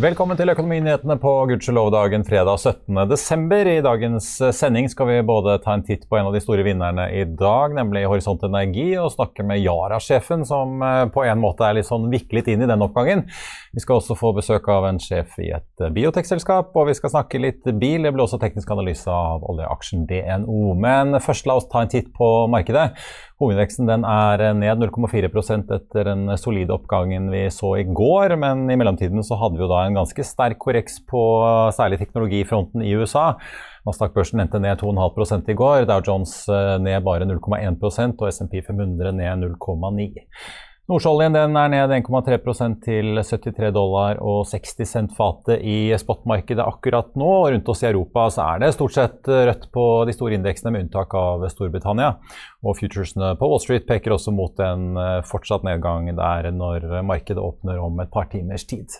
Velkommen til Økonominyhetene på gudskjelov-dagen fredag 17.12. I dagens eh, sending skal vi både ta en titt på en av de store vinnerne i dag, nemlig Horisont Energi, og snakke med Yara-sjefen, som eh, på en måte er litt sånn viklet inn i den oppgangen. Vi skal også få besøk av en sjef i et eh, biotekselskap, og vi skal snakke litt bil. Det blir også teknisk analyse av oljeaksjen DNO. Men først la oss ta en titt på markedet. Hovedveksten er ned 0,4% etter den solide oppgangen vi så i går. Men i mellomtiden så hadde vi jo da en ganske sterk korreks på særlig teknologifronten i USA. Nasdaq-børsen endte ned 2,5 i går. Dow Jones eh, ned bare 0,1% og SMP 500 ned 0,9 Nordsjøoljen er ned 1,3% til 73 dollar og 60 cent fatet i spotmarkedet akkurat nå. og Rundt oss i Europa er det stort sett rødt på de store indeksene, med unntak av Storbritannia. Og futuresene på Wall Street peker også mot en eh, fortsatt nedgang der når markedet åpner om et par timers tid.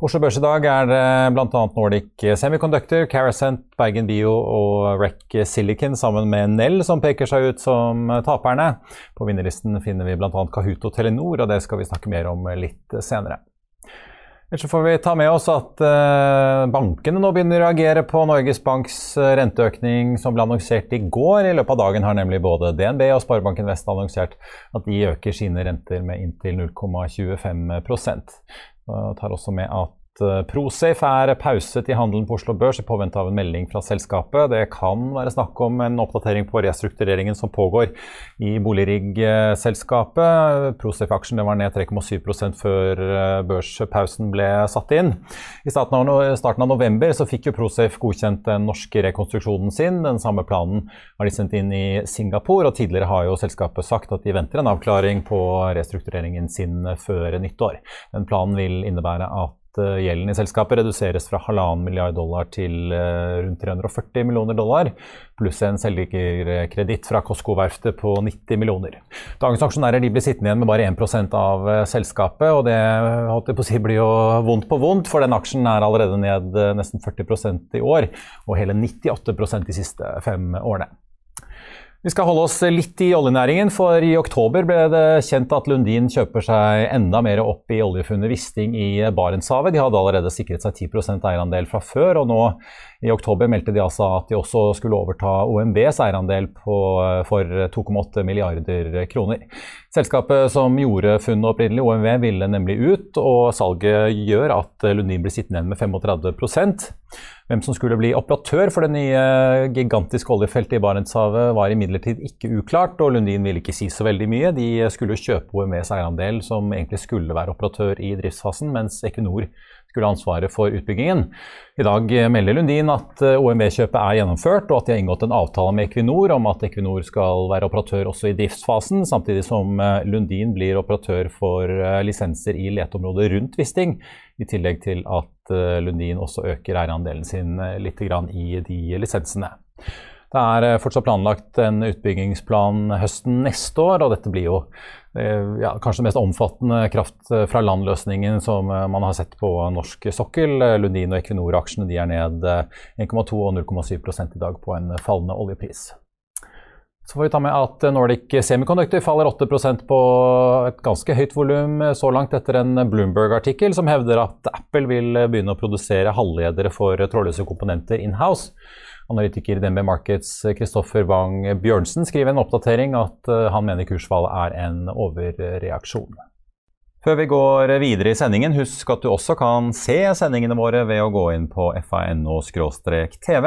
På Oslo Børs i dag er det bl.a. Nordic Semiconductor, Carasent, Bergen Bio og Rec Silicon sammen med Nell som peker seg ut som taperne. På vinnerlisten finner vi bl.a. Kahoot og Telenor, og det skal vi snakke mer om litt senere. Ellers får vi ta med oss at uh, bankene nå begynner å reagere på Norges Banks uh, renteøkning som ble annonsert i går. I løpet av dagen har nemlig både DNB og Sparebanken Vest annonsert at de øker sine renter med inntil 0,25 og tar også med at Eh, Prosafe er pauset i handelen på Oslo Børs i påvente av en melding fra selskapet. Det kan være snakk om en oppdatering på restruktureringen som pågår i Boligrigg-selskapet. Prosafe-aksjen var ned 3,7% før eh, børspausen ble satt inn. I starten av, november fikk jo Prosafe godkjent den norske rekonstruksjonen sin. Den samme planen har de sendt inn i Singapore, og tidligere har jo selskapet sagt at de venter en avklaring på restruktureringen sin før nyttår. Den planen vil innebære at gjelden i selskapet reduseres fra halvannen milliard dollar til eh, rundt 340 millioner dollar, pluss en selgerkreditt fra Costco-verftet på 90 millioner. Dagens aksjonærer blir sittende igjen med bare 1% av eh, selskapet, og det si, blir jo vondt på vondt, for den aksjen er allerede ned nesten 40% i år, og hele 98% de siste fem årene. Vi skal holde oss litt i oljenæringen, for i oktober ble det kjent at Lundin kjøper seg enda mer opp i oljefunnet Wisting i Barentshavet. De hadde allerede sikret seg 10% eierandel fra før, og nå i oktober meldte de altså at de også skulle overta OMVs eierandel på, for 2,8 milliarder kroner. Selskapet som gjorde funnet opprinnelig, OMV, ville nemlig ut, og salget gjør at Lundin blir sittende igjen med 35% hvem som skulle bli operatør for det nye gigantiske oljefeltet i Barentshavet var imidlertid ikke uklart, og Lundin ville ikke si så veldig mye. De skulle kjøpe OMVs eierandel, som egentlig skulle være operatør i driftsfasen, mens Equinor skulle ha ansvaret for utbyggingen. I dag melder Lundin at OMV-kjøpet er gjennomført, og at de har inngått en avtale med Equinor om at Equinor skal være operatør også i driftsfasen, samtidig som Lundin blir operatør for lisenser i leteområdet rundt Wisting, i tillegg til at Eh, Lundin også øker eierandelen sin eh, litt i de lisensene. Det er eh, fortsatt planlagt en utbyggingsplan høsten neste år, og dette blir jo ja, kanskje den mest omfattende kraft fra land-løsningen som man har sett på norsk sokkel. Lundin og Equinor-aksjene er ned 1,2 og 0,7 i dag på en fallende oljepris. Så får vi ta med at Nordic Semiconductor faller 8% på et ganske høyt volum så langt etter en Bloomberg-artikkel som hevder at Apple vil begynne å produsere halvledere for trådløse komponenter in-house. Analytiker i DNB Markets Kristoffer Wang Bjørnsen skriver en oppdatering at han mener kursfallet er en overreaksjon. Før vi går videre i sendingen, husk at du også kan se sendingene våre ved å gå inn på fano-tv,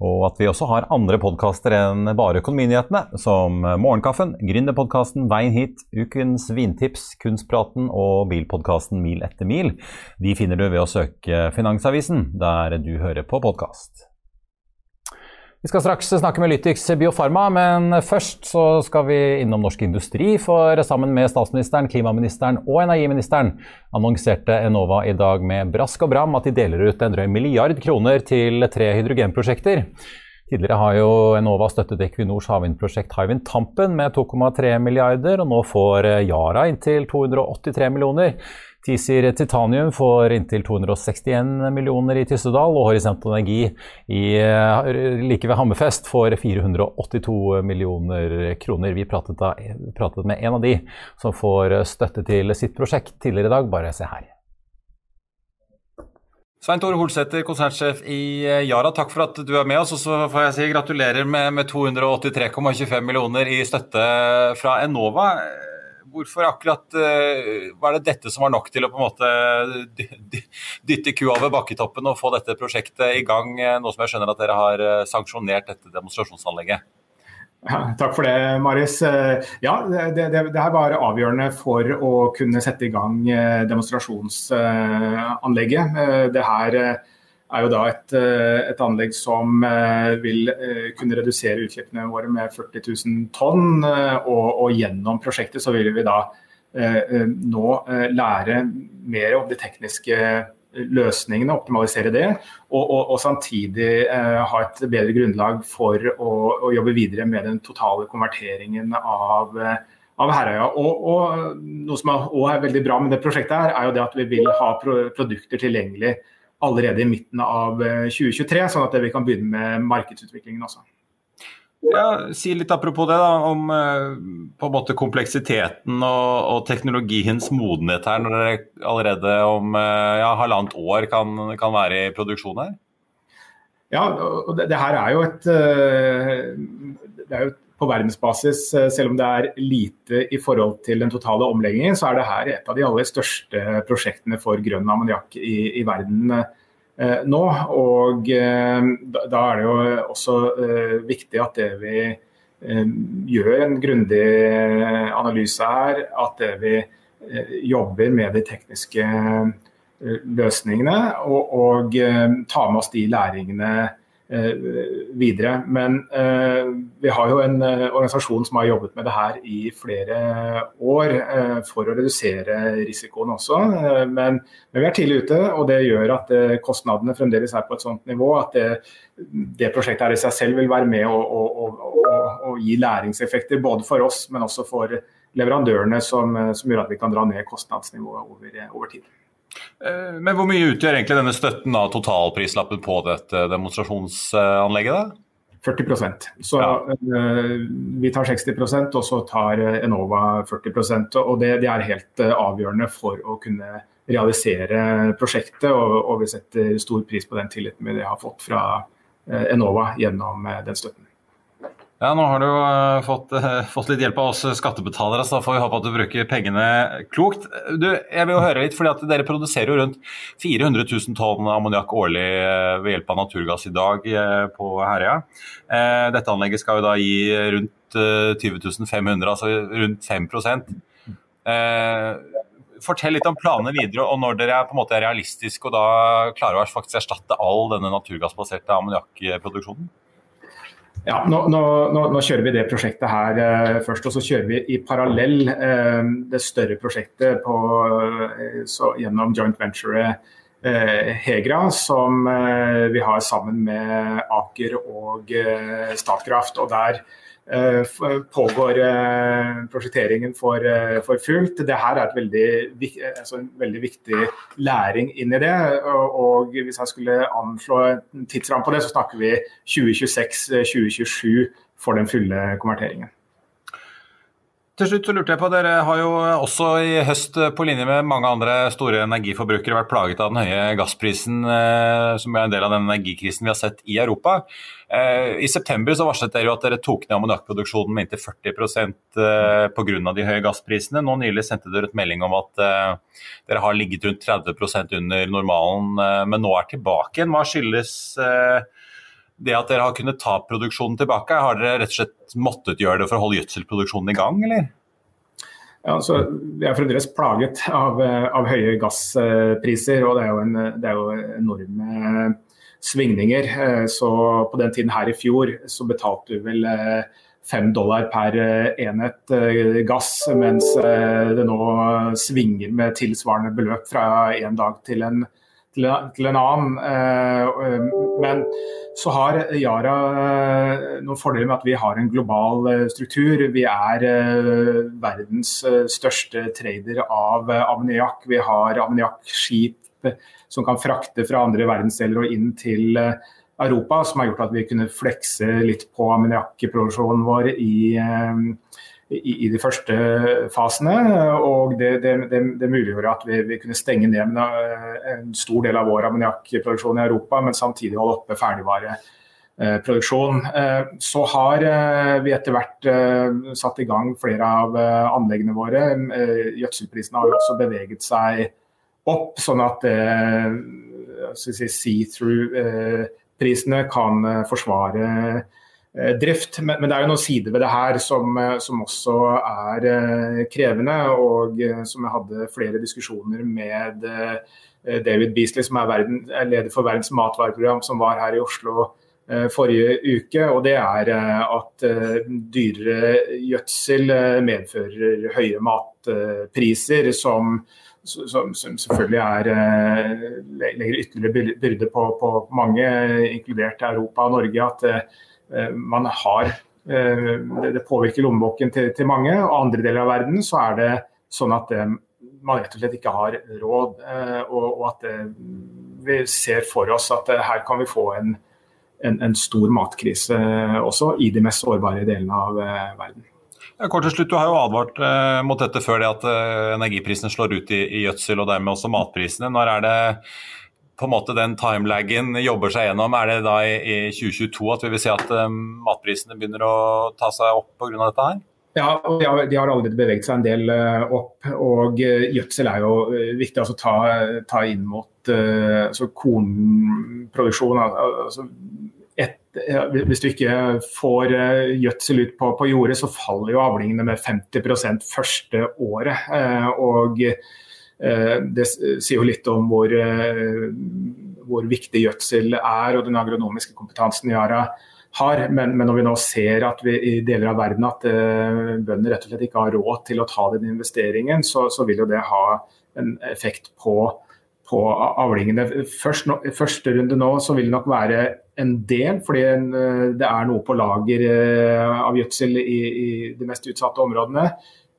og at vi også har andre podkaster enn bare Økonominyhetene, som Morgenkaffen, Gründerpodkasten Veien hit, Ukens vintips, Kunstpraten og bilpodkasten Mil etter mil. De finner du ved å søke Finansavisen der du hører på podkast. Vi skal straks snakke med Lytix Biofarma, men først så skal vi innom Norsk Industri. For sammen med statsministeren, klimaministeren og energiministeren annonserte Enova i dag med brask og bram at de deler ut en drøy milliard kroner til tre hydrogenprosjekter. Tidligere har jo Enova støttet Equinors havvindprosjekt Hywind Tampen med 2,3 milliarder, og nå får Yara inntil 283 millioner. TISIR Titanium får inntil 261 millioner i Tyssedal, og Horisont Energi i, eh, like ved Hammerfest får 482 millioner kroner. Vi pratet, da, pratet med en av de som får støtte til sitt prosjekt tidligere i dag. Bare se her. Svein Tore Holsæter, konsernsjef i eh, Yara, takk for at du er med oss. Og så får jeg si gratulerer med, med 283,25 millioner i støtte fra Enova hvorfor akkurat uh, Var det dette som var nok til å på en måte dytte kua over bakketoppen og få dette prosjektet i gang, eh, nå som jeg skjønner at dere har eh, sanksjonert dette demonstrasjonsanlegget? Ja, takk for det, Marius. Ja, det, det, det, her var avgjørende for å kunne sette i gang demonstrasjonsanlegget. Det her er jo da et, eh, et, anlegg som eh, vil eh, kunne redusere utslippene våre med 40 000 tonn. Og, og gjennom prosjektet så vil vi da nå lære mer om de tekniske løsningene, optimalisere det. Og, og, og samtidig ha et bedre grunnlag for å, å, jobbe videre med den totale konverteringen av av Herøya. Og, og, Noe som er, er, veldig bra med det prosjektet, her, er jo det at vi vil ha produkter tilgjengelig allerede i midten av 2023, eh, sånn at vi kan begynne med markedsutviklingen også. Ja, si litt apropos det, da, om eh, på en måte kompleksiteten og, og teknologiens modenhet her, når dere allerede om eh, ja, halvannet år kan, kan, være i produksjon her? Ja, og det, det her er jo et det er jo et på verdensbasis, eh, selv om det er lite i forhold til den totale omleggingen, så er det her et av de aller største prosjektene for grønn ammoniakk i, i, verden eh, nå. Og eh, da, er det jo også eh, viktig at det vi eh, gjør en grundig analyse her, at det vi eh, jobber med de tekniske løsningene og, og tar med oss de læringene videre. Men eh, vi har jo en eh, organisasjon som har jobbet med det her i flere år for å redusere risikoen også. Men, men, vi er tidlig ute, og det gjør at kostnadene fremdeles er på et sånt nivå at det, det prosjektet her i seg selv vil være med å gi læringseffekter både for oss, men også for leverandørene, som, som gjør at vi kan dra ned kostnadsnivået over, over tid. Eh, men hvor mye utgjør egentlig denne støtten av totalprislappen på dette demonstrasjonsanlegget? da? 40% Så ja. uh, Vi tar 60% og så tar Enova 40% og det, det, er helt avgjørende for å kunne realisere prosjektet. Og, og, vi setter stor pris på den tilliten vi har fått fra Enova gjennom den støtten. Ja, Nå har du jo uh, fått, uh, fått, litt hjelp av oss skattebetalere, så da får vi håpe at du bruker pengene klokt. Du, jeg vil jo høre litt, fordi at Dere produserer jo rundt 400 000 tonn ammoniakk årlig uh, ved hjelp av naturgass i dag på Herøya. Dette anlegget skal jo da gi rundt 20 500, altså rundt 5 Fortell litt om planene videre, og når dere er, på en måte realistiske og da klarer å faktisk erstatte all denne naturgassbaserte ammoniakkproduksjonen? Ja, nå, nå, nå, kjører vi det prosjektet her eh, først, og så kjører vi i parallell eh, det større prosjektet på, eh, så, gjennom joint venture eh, Hegra, som eh, vi har sammen med Aker og eh, Statkraft. og der pågår eh, prosjekteringen for, eh, for fullt. Dette er et veldig, altså en veldig viktig læring inn i det. Og hvis jeg skulle anslå en tidsramme på det, så snakker vi 2026-2027 for den fulle konverteringen. Til slutt så lurte jeg på, Dere har jo også i høst på linje med mange andre store energiforbrukere vært plaget av den høye gassprisen, eh, som er en del av den energikrisen vi har sett i Europa. Eh, I september så varslet dere jo at dere tok ned ammoniakkproduksjonen med inntil 40% eh, pga. de høye gassprisene. Nå nylig sendte dere et melding om at dere har ligget rundt 30% under normalen, men nå er tilbake igjen. Hva skyldes det at dere har kunnet ta produksjonen tilbake, har dere rett og slett måttet gjøre det for å holde gjødselproduksjonen i gang, eller? Ja, så Vi er fremdeles plaget av, av, høye gasspriser, og det er jo, en, det er jo enorme svingninger. Så På den tiden her i fjor så betalte vi vel fem dollar per enhet gass, mens det nå svinger med tilsvarende beløp fra en dag til en, til en annen. Men så har Yara eh, noen fordeler med at vi har en global eh, struktur. Vi er eh, verdens største trader av ammoniakk. Vi har ammoniakkskip som kan frakte fra andre verdensdeler og inn til Europa, som har gjort at vi kunne flekse litt på ammoniakkproduksjonen vår i i, i, de første fasene. og Det, det, det, det muliggjorde at vi, vi, kunne stenge ned en stor del av vår ammoniakkproduksjon i Europa, men samtidig holde oppe ferdigvareproduksjon. Eh, så har eh, vi etter hvert eh, satt i gang flere av anleggene våre. Gjødselprisene har også beveget seg opp, sånn at see-through-prisene kan forsvare Eh, drift. Men, det er jo noen sider ved det her som, eh, som også er eh, krevende. Og som jeg hadde flere diskusjoner med David Beasley, som er, verden, er leder for Verdens matvareprogram, som var her i Oslo forrige uke. Og det er at dyrere gjødsel medfører høye matpriser, som som, som, selvfølgelig er, legger ytterligere byrde på, på, mange, inkludert Europa og Norge. at Eh, man har eh, Det påvirker lommeboken til, til, mange. Og andre deler av verden så er det sånn at eh, man rett og slett ikke har råd. Og, og at vi ser for oss at her kan vi få en, en, en stor matkrise også i de mest sårbare delene av verden. Kort til slutt, Du har jo advart eh, mot dette før det at eh, energiprisene slår ut i, i, gjødsel og dermed også matprisene. Når er det på en måte den timelaggen jobber seg gjennom? Er det da i, i 2022 at vi vil se at um, matprisene begynner å ta seg opp pga. dette her? Ja, de har, de har allerede beveget seg en del uh, opp. og uh, Gjødsel er jo viktig å ta, ta, inn mot altså kornproduksjon. Altså et, hvis du ikke får gjødsel ut på, på jordet, så faller jo avlingene med 50% første året. og Eh, det sier jo litt om hvor, eh, hvor viktig gjødsel er og den agronomiske kompetansen Yara har. Men, men, når vi nå ser at vi i deler av verden at bønder rett og slett ikke har råd til å ta den investeringen, så, så vil jo det ha en effekt på, på avlingene. Først første runde nå så vil det nok være en del, fordi det er noe på lager av gjødsel i, i de mest utsatte områdene.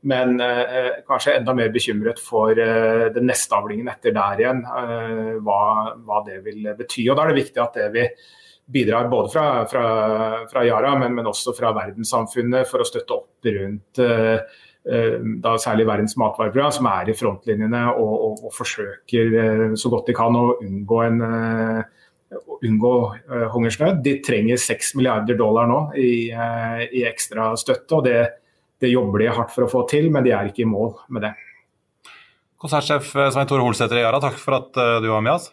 Men eh, kanskje enda mer bekymret for eh, den neste avlingen etter der igjen, eh, hva, hva, det vil bety. Og Da er det viktig at det vi bidrar både fra, fra, fra Yara, men, men, også fra verdenssamfunnet for å støtte opp rundt eh, eh, da særlig Verdens matvareprogram, som er i frontlinjene og, og, og forsøker eh, så godt de kan å unngå en unngå hungersnød. De trenger 6 milliarder dollar nå i, i ekstra støtte. og det det jobber de hardt for å få til, men de er ikke i mål med det. Konsertsjef eh, Svein Tore Holsæter i Yara, takk for at eh, du var med oss.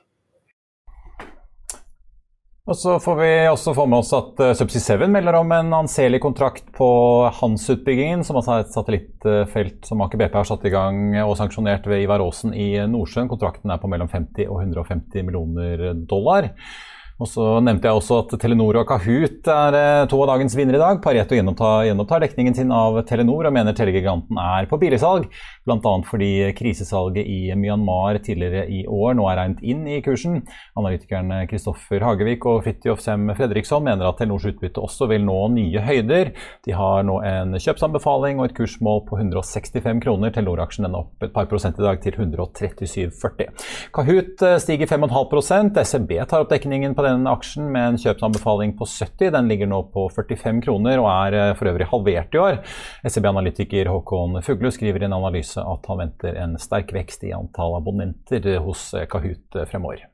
Og så får vi også få med oss at uh, Subsea 7 melder om en anselig kontrakt på Hans-utbyggingen, som altså er et satellittfelt som Aker BP har satt i gang og sanksjonert ved Ivar Aasen i Nordsjøen. Kontrakten er på mellom 50 og 150 millioner dollar. Og så nevnte jeg også at Telenor og Kahoot er eh, to av dagens vinnere i dag. Pareto gjenopptar, gjenopptar dekningen sin av Telenor og mener telegiganten er på billigsalg. Bl.a. fordi krisesalget i Myanmar tidligere i år nå er regnet inn i kursen. Analytikerne Kristoffer Hagevik og Fridtjof Sem Fredriksson mener at Telenors utbytte også vil nå nye høyder. De har nå en kjøpsanbefaling og et kursmål på 165 kroner. Telenor-aksjen er opp et par prosent i dag til 137,40. Kahoot eh, stiger 5,5 SEB tar opp dekningen på på den aksjen med en kjøpsanbefaling på 70. Den ligger nå på 45 kroner og er eh, for øvrig halvert i år. SEB-analytiker Håkon Fuglu skriver i en analyse at han venter en sterk vekst i antall abonnenter hos Kahoot fremover.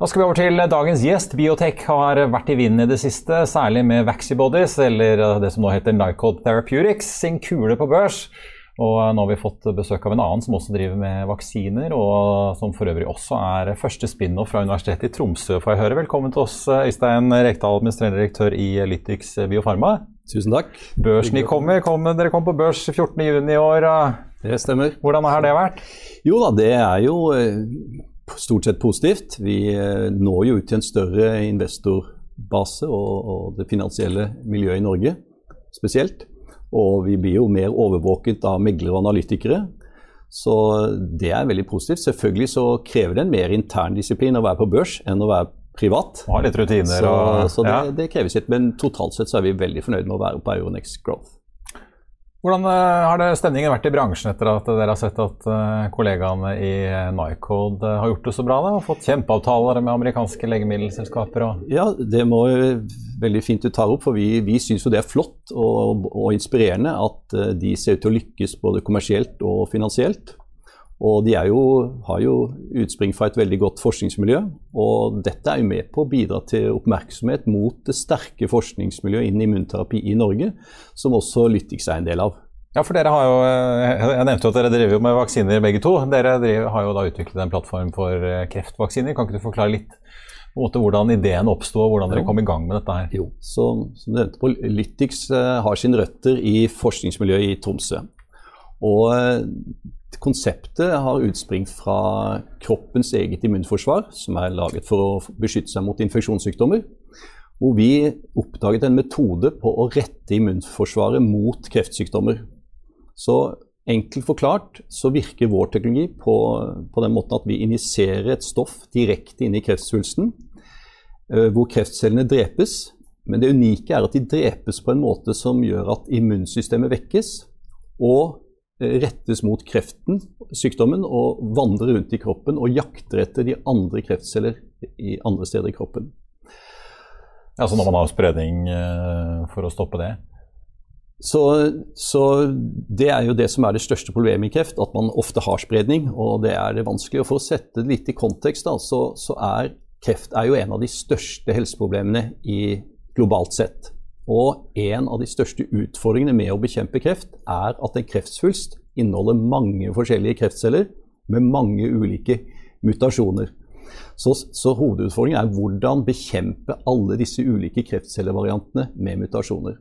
Da skal vi over til dagens gjest. Biotech har vært i vinden i det siste, særlig med Vaxibodies, eller det som nå heter Nycod Therapeutics, sin kule på børs. Og nå har vi fått besøk av en annen som også driver med vaksiner, og som for øvrig også er første spin-off fra Universitetet i Tromsø, får jeg høre. Velkommen til oss, Øystein Rekdal, administrerende direktør i Lytix Biofarma. Tusen takk. Børsen kommer. Kom, dere kom på børs 14.6 i år. Det stemmer. Hvordan har det vært? Jo da, det er jo eh, stort sett positivt. Vi eh, når jo ut til en større investorbase og, og det finansielle miljøet i Norge spesielt. Og vi blir jo mer overvåket av meglere og analytikere. Så det er veldig positivt. Selvfølgelig så krever det en mer intern disiplin å være på børs enn å være privat. Ja, litt rutiner så, og så det, det krever sitt. Men totalt sett så er vi veldig fornøyd med å være på Euronext Growth. Hvordan eh, har det stemningen vært i bransjen etter at dere har sett at eh, kollegaene i Nycode eh, har gjort det så bra? Da, og fått kjempeavtaler med amerikanske legemiddelselskaper? Og Ja, det må veldig fint du tar opp, for vi, vi syns jo det er flott og, og inspirerende at de ser ut til å lykkes både kommersielt og finansielt. Og de jo, har jo utspring fra et veldig godt forskningsmiljø. Og dette er jo med på å bidra til oppmerksomhet mot det sterke forskningsmiljøet innen immunterapi i Norge, som også Lytix er en del av. Ja, for dere har jo, eh, Jeg nevnte jo at dere driver med vaksiner begge to. Dere driver, har jo da utviklet en plattform for eh, kreftvaksiner. Kan ikke du forklare litt hvordan ideen oppsto, og hvordan dere kom i gang med dette her? Jo, så, som du nevnte på, Lytix eh, har sine røtter i forskningsmiljøet i Tromsø. Og konseptet har utspring fra kroppens eget immunforsvar, som er laget for å beskytte seg mot infeksjonssykdommer. Hvor vi oppdaget en metode på å rette immunforsvaret mot kreftsykdommer. Så enkelt forklart så virker vår teknologi på, på den måten at vi injiserer et stoff direkte inn i kreftsvulsten, eh, hvor kreftcellene drepes. Men det unike er at de drepes på en måte som gjør at immunsystemet vekkes, og rettes mot kreften, sykdommen, og vandrer rundt i kroppen og jakter etter de andre kreftceller i andre steder i kroppen. Ja, Så når man har spredning eh, for å stoppe det? Så, så det er jo det som er det største problemet i kreft, at man ofte har spredning, og det er det vanskelig. Og for å sette det litt i kontekst, da, så, så er kreft er jo en av de største helseproblemene i, globalt sett. Og en av de største utfordringene med å bekjempe kreft, er at en kreftsvulst inneholder mange forskjellige kreftceller med mange ulike mutasjoner. Så, så hovedutfordringen er hvordan bekjempe alle disse ulike kreftcellevariantene med mutasjoner.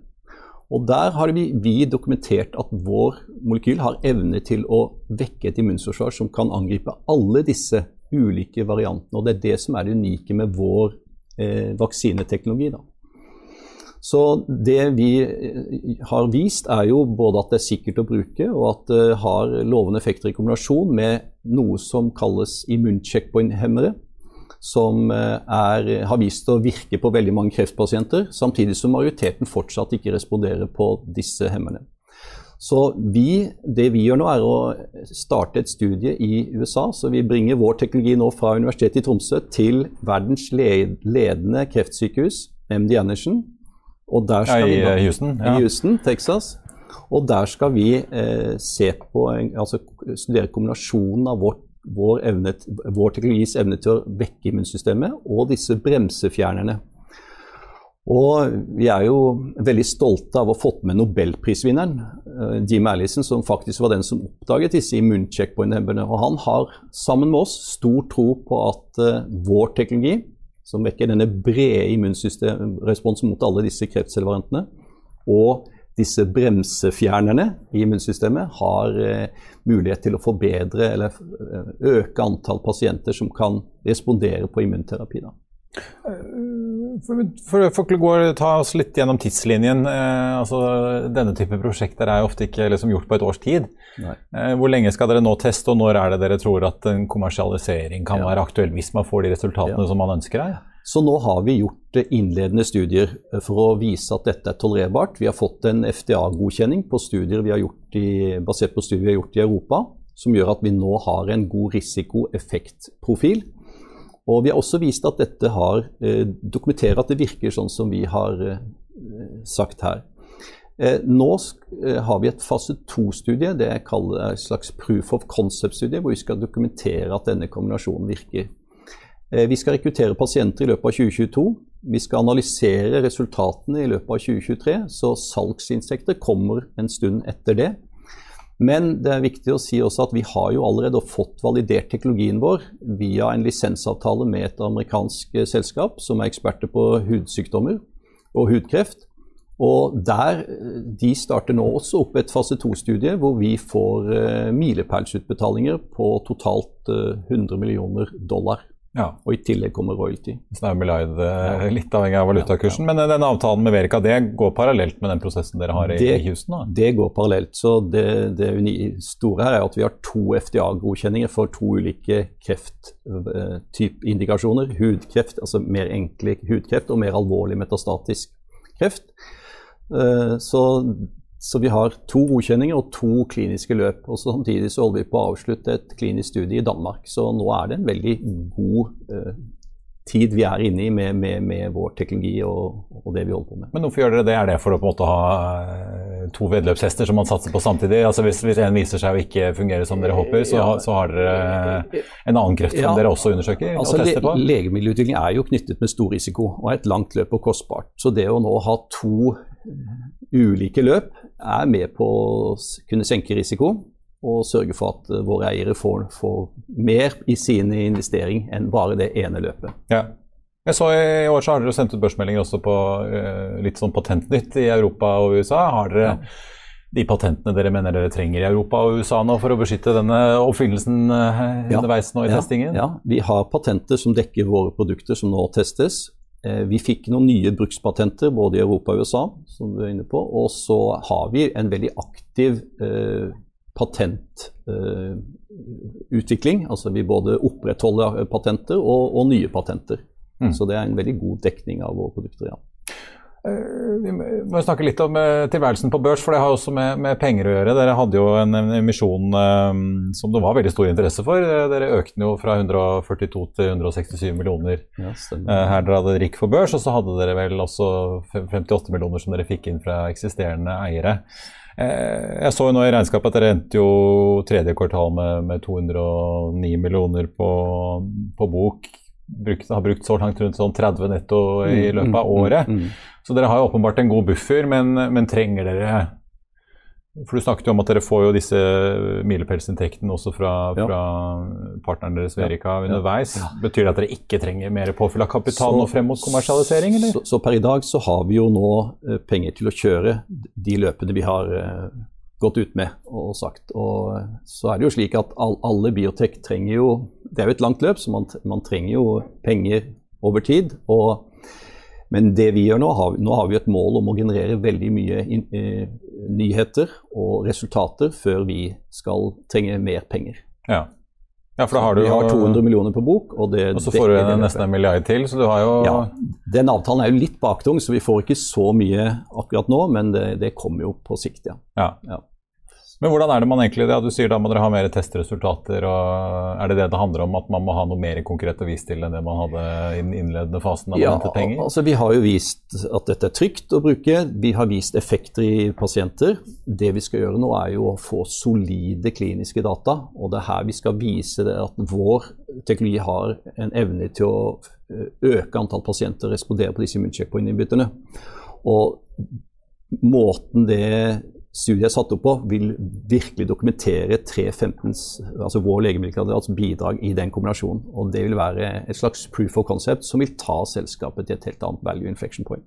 Og Der har vi, vi, dokumentert at vår molekyl har evne til å vekke et immunforsvar som kan angripe alle disse ulike variantene. Og Det er det som er det unike med vår eh, vaksineteknologi. Da. Så det vi eh, har vist, er jo både at det er sikkert å bruke, og at det har lovende effekter i kombinasjon med noe som kalles immuncheckpoint-hemmere som er, har vist å virke på veldig mange kreftpasienter, samtidig som majoriteten fortsatt ikke responderer på disse hemmerne. Så vi, det vi gjør nå, er å starte et studie i USA. Så vi bringer vår teknologi nå fra Universitetet i Tromsø til verdens ledende kreftsykehus, MD Anderson. Og der skal Ja, i, vi da- eh, Houston, ja. I Houston, Texas. Og der skal vi eh, se på, altså studere kombinasjonen av vårt vår, evne, vår teknologis evne til å vekke immunsystemet og disse bremsefjernerne. Og vi er jo veldig stolte av å ha fått med nobelprisvinneren, eh, Jim Allison, som faktisk var den som oppdaget disse immuncheckpoint-hemmerne. Og han har sammen med oss stor tro på at eh, vår teknologi, som vekker denne brede immunsystemresponsen mot alle disse kreftcellevariantene, og disse bremsefjernerne i immunsystemet har eh, mulighet til å forbedre eller eh, øke antall pasienter som kan respondere på immunterapi. Da. For, for, for å gå, ta oss litt gjennom tidslinjen. Eh, altså, denne type prosjekter er jo ofte ikke liksom, gjort på et års tid. Eh, hvor lenge skal dere nå teste, og når er det dere tror at en kommersialisering kan Ja. være aktuell hvis man får de resultatene Ja. som man ønsker her? Så nå har vi gjort eh, innledende studier eh, for å vise at dette er tolererbart. Vi har fått en FDA-godkjenning på studier vi har gjort i, basert på studier vi har gjort i Europa, som gjør at vi nå har en god risiko-effekt-profil. Og vi har også vist at dette har eh, dokumenterer at det virker sånn som vi har eh, sagt her. Eh, nå har vi et fase to-studie, det jeg kaller et slags proof of concept-studie, hvor vi skal dokumentere at denne kombinasjonen virker. Vi skal rekruttere pasienter i løpet av 2022. Vi skal analysere resultatene i løpet av 2023, så salgsinsekter kommer en stund etter det. Men det er viktig å si også at vi har jo allerede fått validert teknologien vår via en lisensavtale med et amerikansk selskap som er eksperter på hudsykdommer og hudkreft. Og der, De starter nå også opp et fase 2-studie hvor vi får uh, milepælsutbetalinger på totalt uh, 100 millioner dollar. Ja. Og i tillegg kommer royalty. Så det er Millard, ja. litt avhengig av valutakursen. Ja. Men denne avtalen med Verica det går parallelt med den prosessen dere har i, det, Houston? Da. Det går parallelt. Så det, det store her er at vi har to FDA-godkjenninger for to ulike krefttypeindikasjoner. Hudkreft, altså mer enkle hudkreft, og mer alvorlig metastatisk kreft. Eh, så, så, vi har to godkjenninger og to kliniske løp. og Samtidig så holder vi på å avslutte et klinisk studie i Danmark. Så nå er det en veldig god uh, tid vi er inne i med, med, med vår teknologi og, og, det vi holder på med. Men hvorfor gjør dere det? Er det for å på en måte ha eh, to vedløpshester som man satser på samtidig? Altså Hvis, hvis en viser seg å ikke fungere som dere håper, så, ja. så har dere en annen kreft som ja. dere også undersøker altså, og tester på? Le legemiddelutvikling er jo knyttet med stor risiko og er et langt løp og kostbart. Så det å nå ha to ulike løp er med på å kunne senke risiko og sørge for at eh, våre eiere får, får mer i sin investering enn bare det ene løpet. Ja. Jeg så I år så har dere sendt ut børsmeldinger også på uh, litt sånn patentnytt i Europa og USA. Har dere ja. de patentene dere mener dere trenger i Europa og USA nå for å beskytte denne oppfinnelsen uh, underveis nå i ja. testingen? Ja, vi har patenter som dekker våre produkter som nå testes. Eh, vi fikk noen nye brukspatenter både i Europa og USA, som du er inne på. Og så har vi en veldig aktiv eh, patentutvikling. Eh, altså vi både opprettholder patenter og, og nye patenter. Mm. Så det er en veldig god dekning av våre produkter. ja. Eh, vi må snakke litt om eh, tilværelsen på børs, for det har også med, med penger å gjøre. Dere hadde jo en emisjon um, som det var veldig stor interesse for. Dere økte den jo fra 142 til 167 millioner ja, her dere hadde RIK for børs. Og så hadde dere vel også 58 millioner som dere fikk inn fra eksisterende eiere. Jeg så jo nå i regnskapet at dere endte jo tredje kvartal med, med 209 millioner på, på bok. Brukt, har brukt så langt rundt sånn 30 netto i mm, løpet av mm, året. Mm, mm, så dere har jo åpenbart en god buffer, men, men, trenger dere For du snakket jo om at dere får jo disse milepælsinntektene også fra, ja. fra, partneren deres Verica ja. underveis. Ja. Betyr det at dere ikke trenger mer påfyll av kapital nå frem mot kommersialisering? Eller? Så, så, per i dag så har vi jo nå eh, penger til å kjøre de løpene vi har eh, gått ut med og sagt. Og så er det jo slik at all, alle biotek trenger jo Det er jo et langt løp, så man, man trenger jo penger over tid. og men det vi gjør nå, har, nå har vi et mål om å generere veldig mye in, eh, nyheter og resultater før vi skal trenge mer penger. Ja. Ja, for da har du Vi har 200 millioner på bok. Og, det, og så får du nesten en milliard til, så du har jo ja, Den avtalen er jo litt baktung, så vi får ikke så mye akkurat nå, men det, det kommer jo på sikt, ja. ja. ja. Men hvordan er det man egentlig ja, Du sier da må dere ha mer testresultater. og Er det det det handler om, at man må ha noe mer konkret å vise til enn det man hadde i den innledende fasen? ja, altså Vi har jo vist at dette er trygt å bruke. Vi har vist effekter i pasienter. Det vi skal gjøre nå, er jo å få solide kliniske data. Og det er her vi skal vise at vår teknologi har en evne til å øke antall pasienter og respondere på disse immuncheckpoint-innbytterne. Og måten det studiet er satt opp på, vil virkelig dokumentere 315s, altså vår legemiddelkandidats bidrag i den kombinasjonen. Og Det vil være et slags proof of concept som vil ta selskapet til et helt annet value inflection point.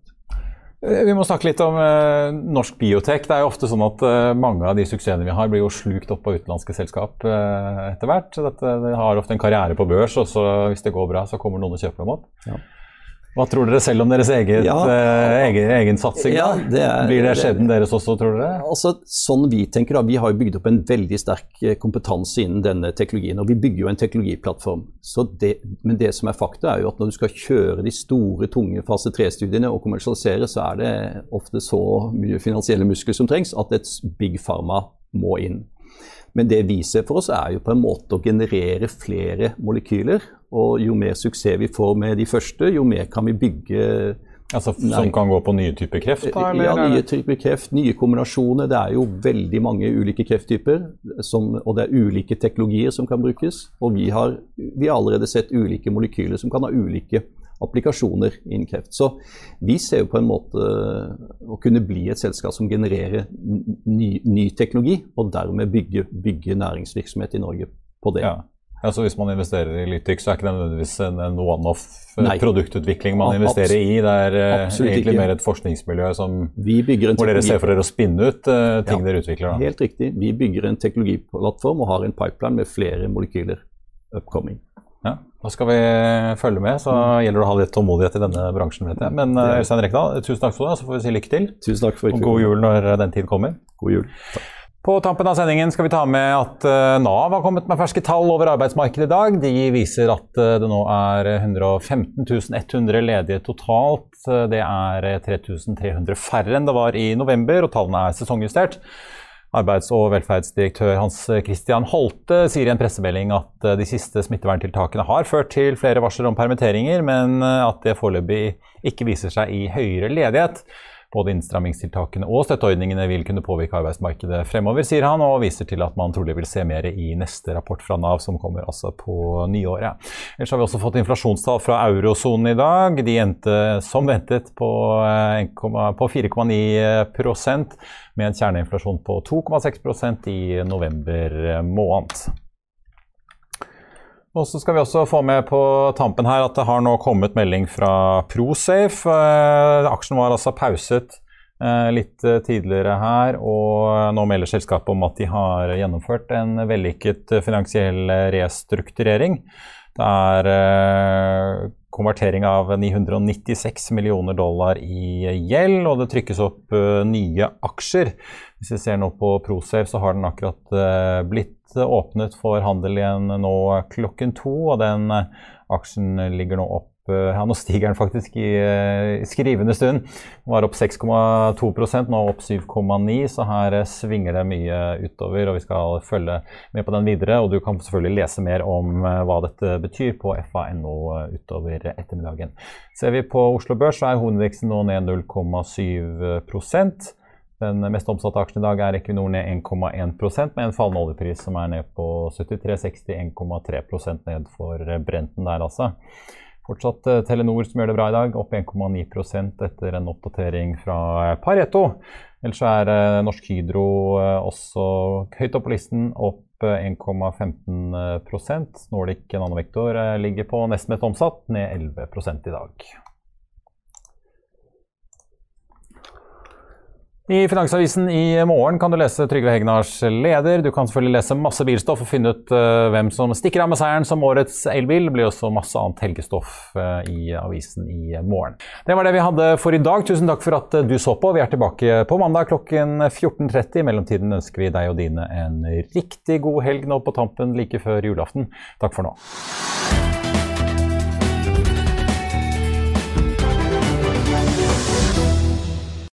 Eh, vi må snakke litt om eh, norsk biotek. Det er jo ofte sånn at eh, mange av de suksessene vi har, blir jo slukt opp av utenlandske selskap eh, etter hvert. Dette, det har ofte en karriere på børs, og så, hvis det går bra, så kommer noen og kjøper dem opp. Ja. Hva tror dere selv om deres eget, ja, uh, egen, egen, satsing? Ja, det er, Blir det skjebnen deres også, tror dere? Altså, sånn Vi tenker da, vi har jo bygd opp en veldig sterk eh, kompetanse innen denne teknologien. og Vi bygger jo en teknologiplattform. Det, men det som er fakta, er jo at når du skal kjøre de store, tunge fase 3-studiene og kommersialisere, så er det ofte så mye finansielle muskler som trengs at et big pharma må inn. Men det vi ser for oss, er jo på en måte å generere flere molekyler. Og jo mer suksess vi får med de første, jo mer kan vi bygge Altså, som kan gå på nye typer kreft? Da, eller? Ja, nye typer kreft, nye kombinasjoner. Det er jo veldig mange ulike krefttyper, som, og det er ulike teknologier som kan brukes. Og vi har, vi har allerede sett ulike molekyler som kan ha ulike applikasjoner innen kreft. Så vi ser jo på en måte å kunne bli et selskap som genererer ny, ny teknologi, og dermed bygge, bygge, næringsvirksomhet i Norge på det. Ja. Ja, så Hvis man investerer i Lytix, så er ikke det nødvendigvis en, en one-off eh, produktutvikling man investerer i. Det er uh, egentlig ikke. mer et forskningsmiljø som, hvor dere ser for dere å spinne ut uh, ting ja, dere utvikler. Da. Helt riktig. Vi bygger en teknologiplattform og har en pipeline med flere molekyler upcoming. Da skal vi følge med. Så gjelder det å ha litt tålmodighet i denne bransjen. vet jeg. Men Øystein uh, Rekdal, tusen takk for det, så får vi si lykke til. Tusen takk for Og god jul når den tid kommer. God jul. Takk. På tampen av sendingen skal vi ta med at uh, Nav har kommet med ferske tall over arbeidsmarkedet i dag. De viser at det nå er 115 100 ledige totalt. Det er 3300 færre enn det var i november, og tallene er sesongjustert. Arbeids- og velferdsdirektør Hans Christian Holte sier i en pressemelding at eh, de siste smitteverntiltakene har ført til flere varsler om permitteringer, men eh, at det foreløpig ikke viser seg i høyere ledighet. Både innstrammingstiltakene og støtteordningene vil kunne påvirke arbeidsmarkedet fremover, sier han, og viser til at man trolig vil se mer i neste rapport fra Nav, som kommer altså på nyåret. Ellers har vi også fått inflasjonstall fra eurosonen i dag. De endte som ventet på, eh, på 4,9% med en kjerneinflasjon på 2,6% i november måned. Og så skal vi også få med på tampen her at det har nå kommet melding fra Prosafe. Eh, aksjen var altså pauset eh, litt eh, tidligere her, og nå melder selskapet om at de har gjennomført en vellykket finansiell restrukturering. Det er konvertering av 996 millioner dollar i gjeld, og det trykkes opp nye aksjer. Hvis vi ser nå på Prosafe, så har den akkurat blitt åpnet for handel igjen nå klokken to, og den eh, aksjen ligger nå opp eh, ja, Nå stiger den faktisk i, eh, i skrivende stund. Den var opp 6,2% nå opp 7,9 så her svinger det mye utover. og Vi skal følge med på den videre. og Du kan selvfølgelig lese mer om hva dette betyr på fa.no utover ettermiddagen. Ser vi på Oslo Børs, så er hovedindeksen nå ned 0,7% den mest omsatte aksjen i dag er Equinor ned 1,1% med en fallende oljepris som er ned på 73,60, 1,3% ned for Brenten der, altså. Fortsatt eh, Telenor som gjør det bra i dag, opp 1,9% etter en oppdatering fra Pareto. Ellers er eh, Norsk Hydro eh, også høyt opp på listen, opp 1,15% Nordic Nanovektor ligger på nesten mest omsatt, ned 11 i dag. I Finansavisen i morgen kan du lese Trygve Hegnars leder. Du kan selvfølgelig lese masse bilstoff og finne ut uh, hvem som stikker av med seieren som årets elbil. Det blir også masse annet helgestoff uh, i avisen i morgen. Det var det vi hadde for i dag. Tusen takk for at uh, du så på. Vi er tilbake på mandag klokken 14.30. I mellomtiden ønsker vi deg og dine en riktig god helg nå på tampen like før julaften. Takk for nå.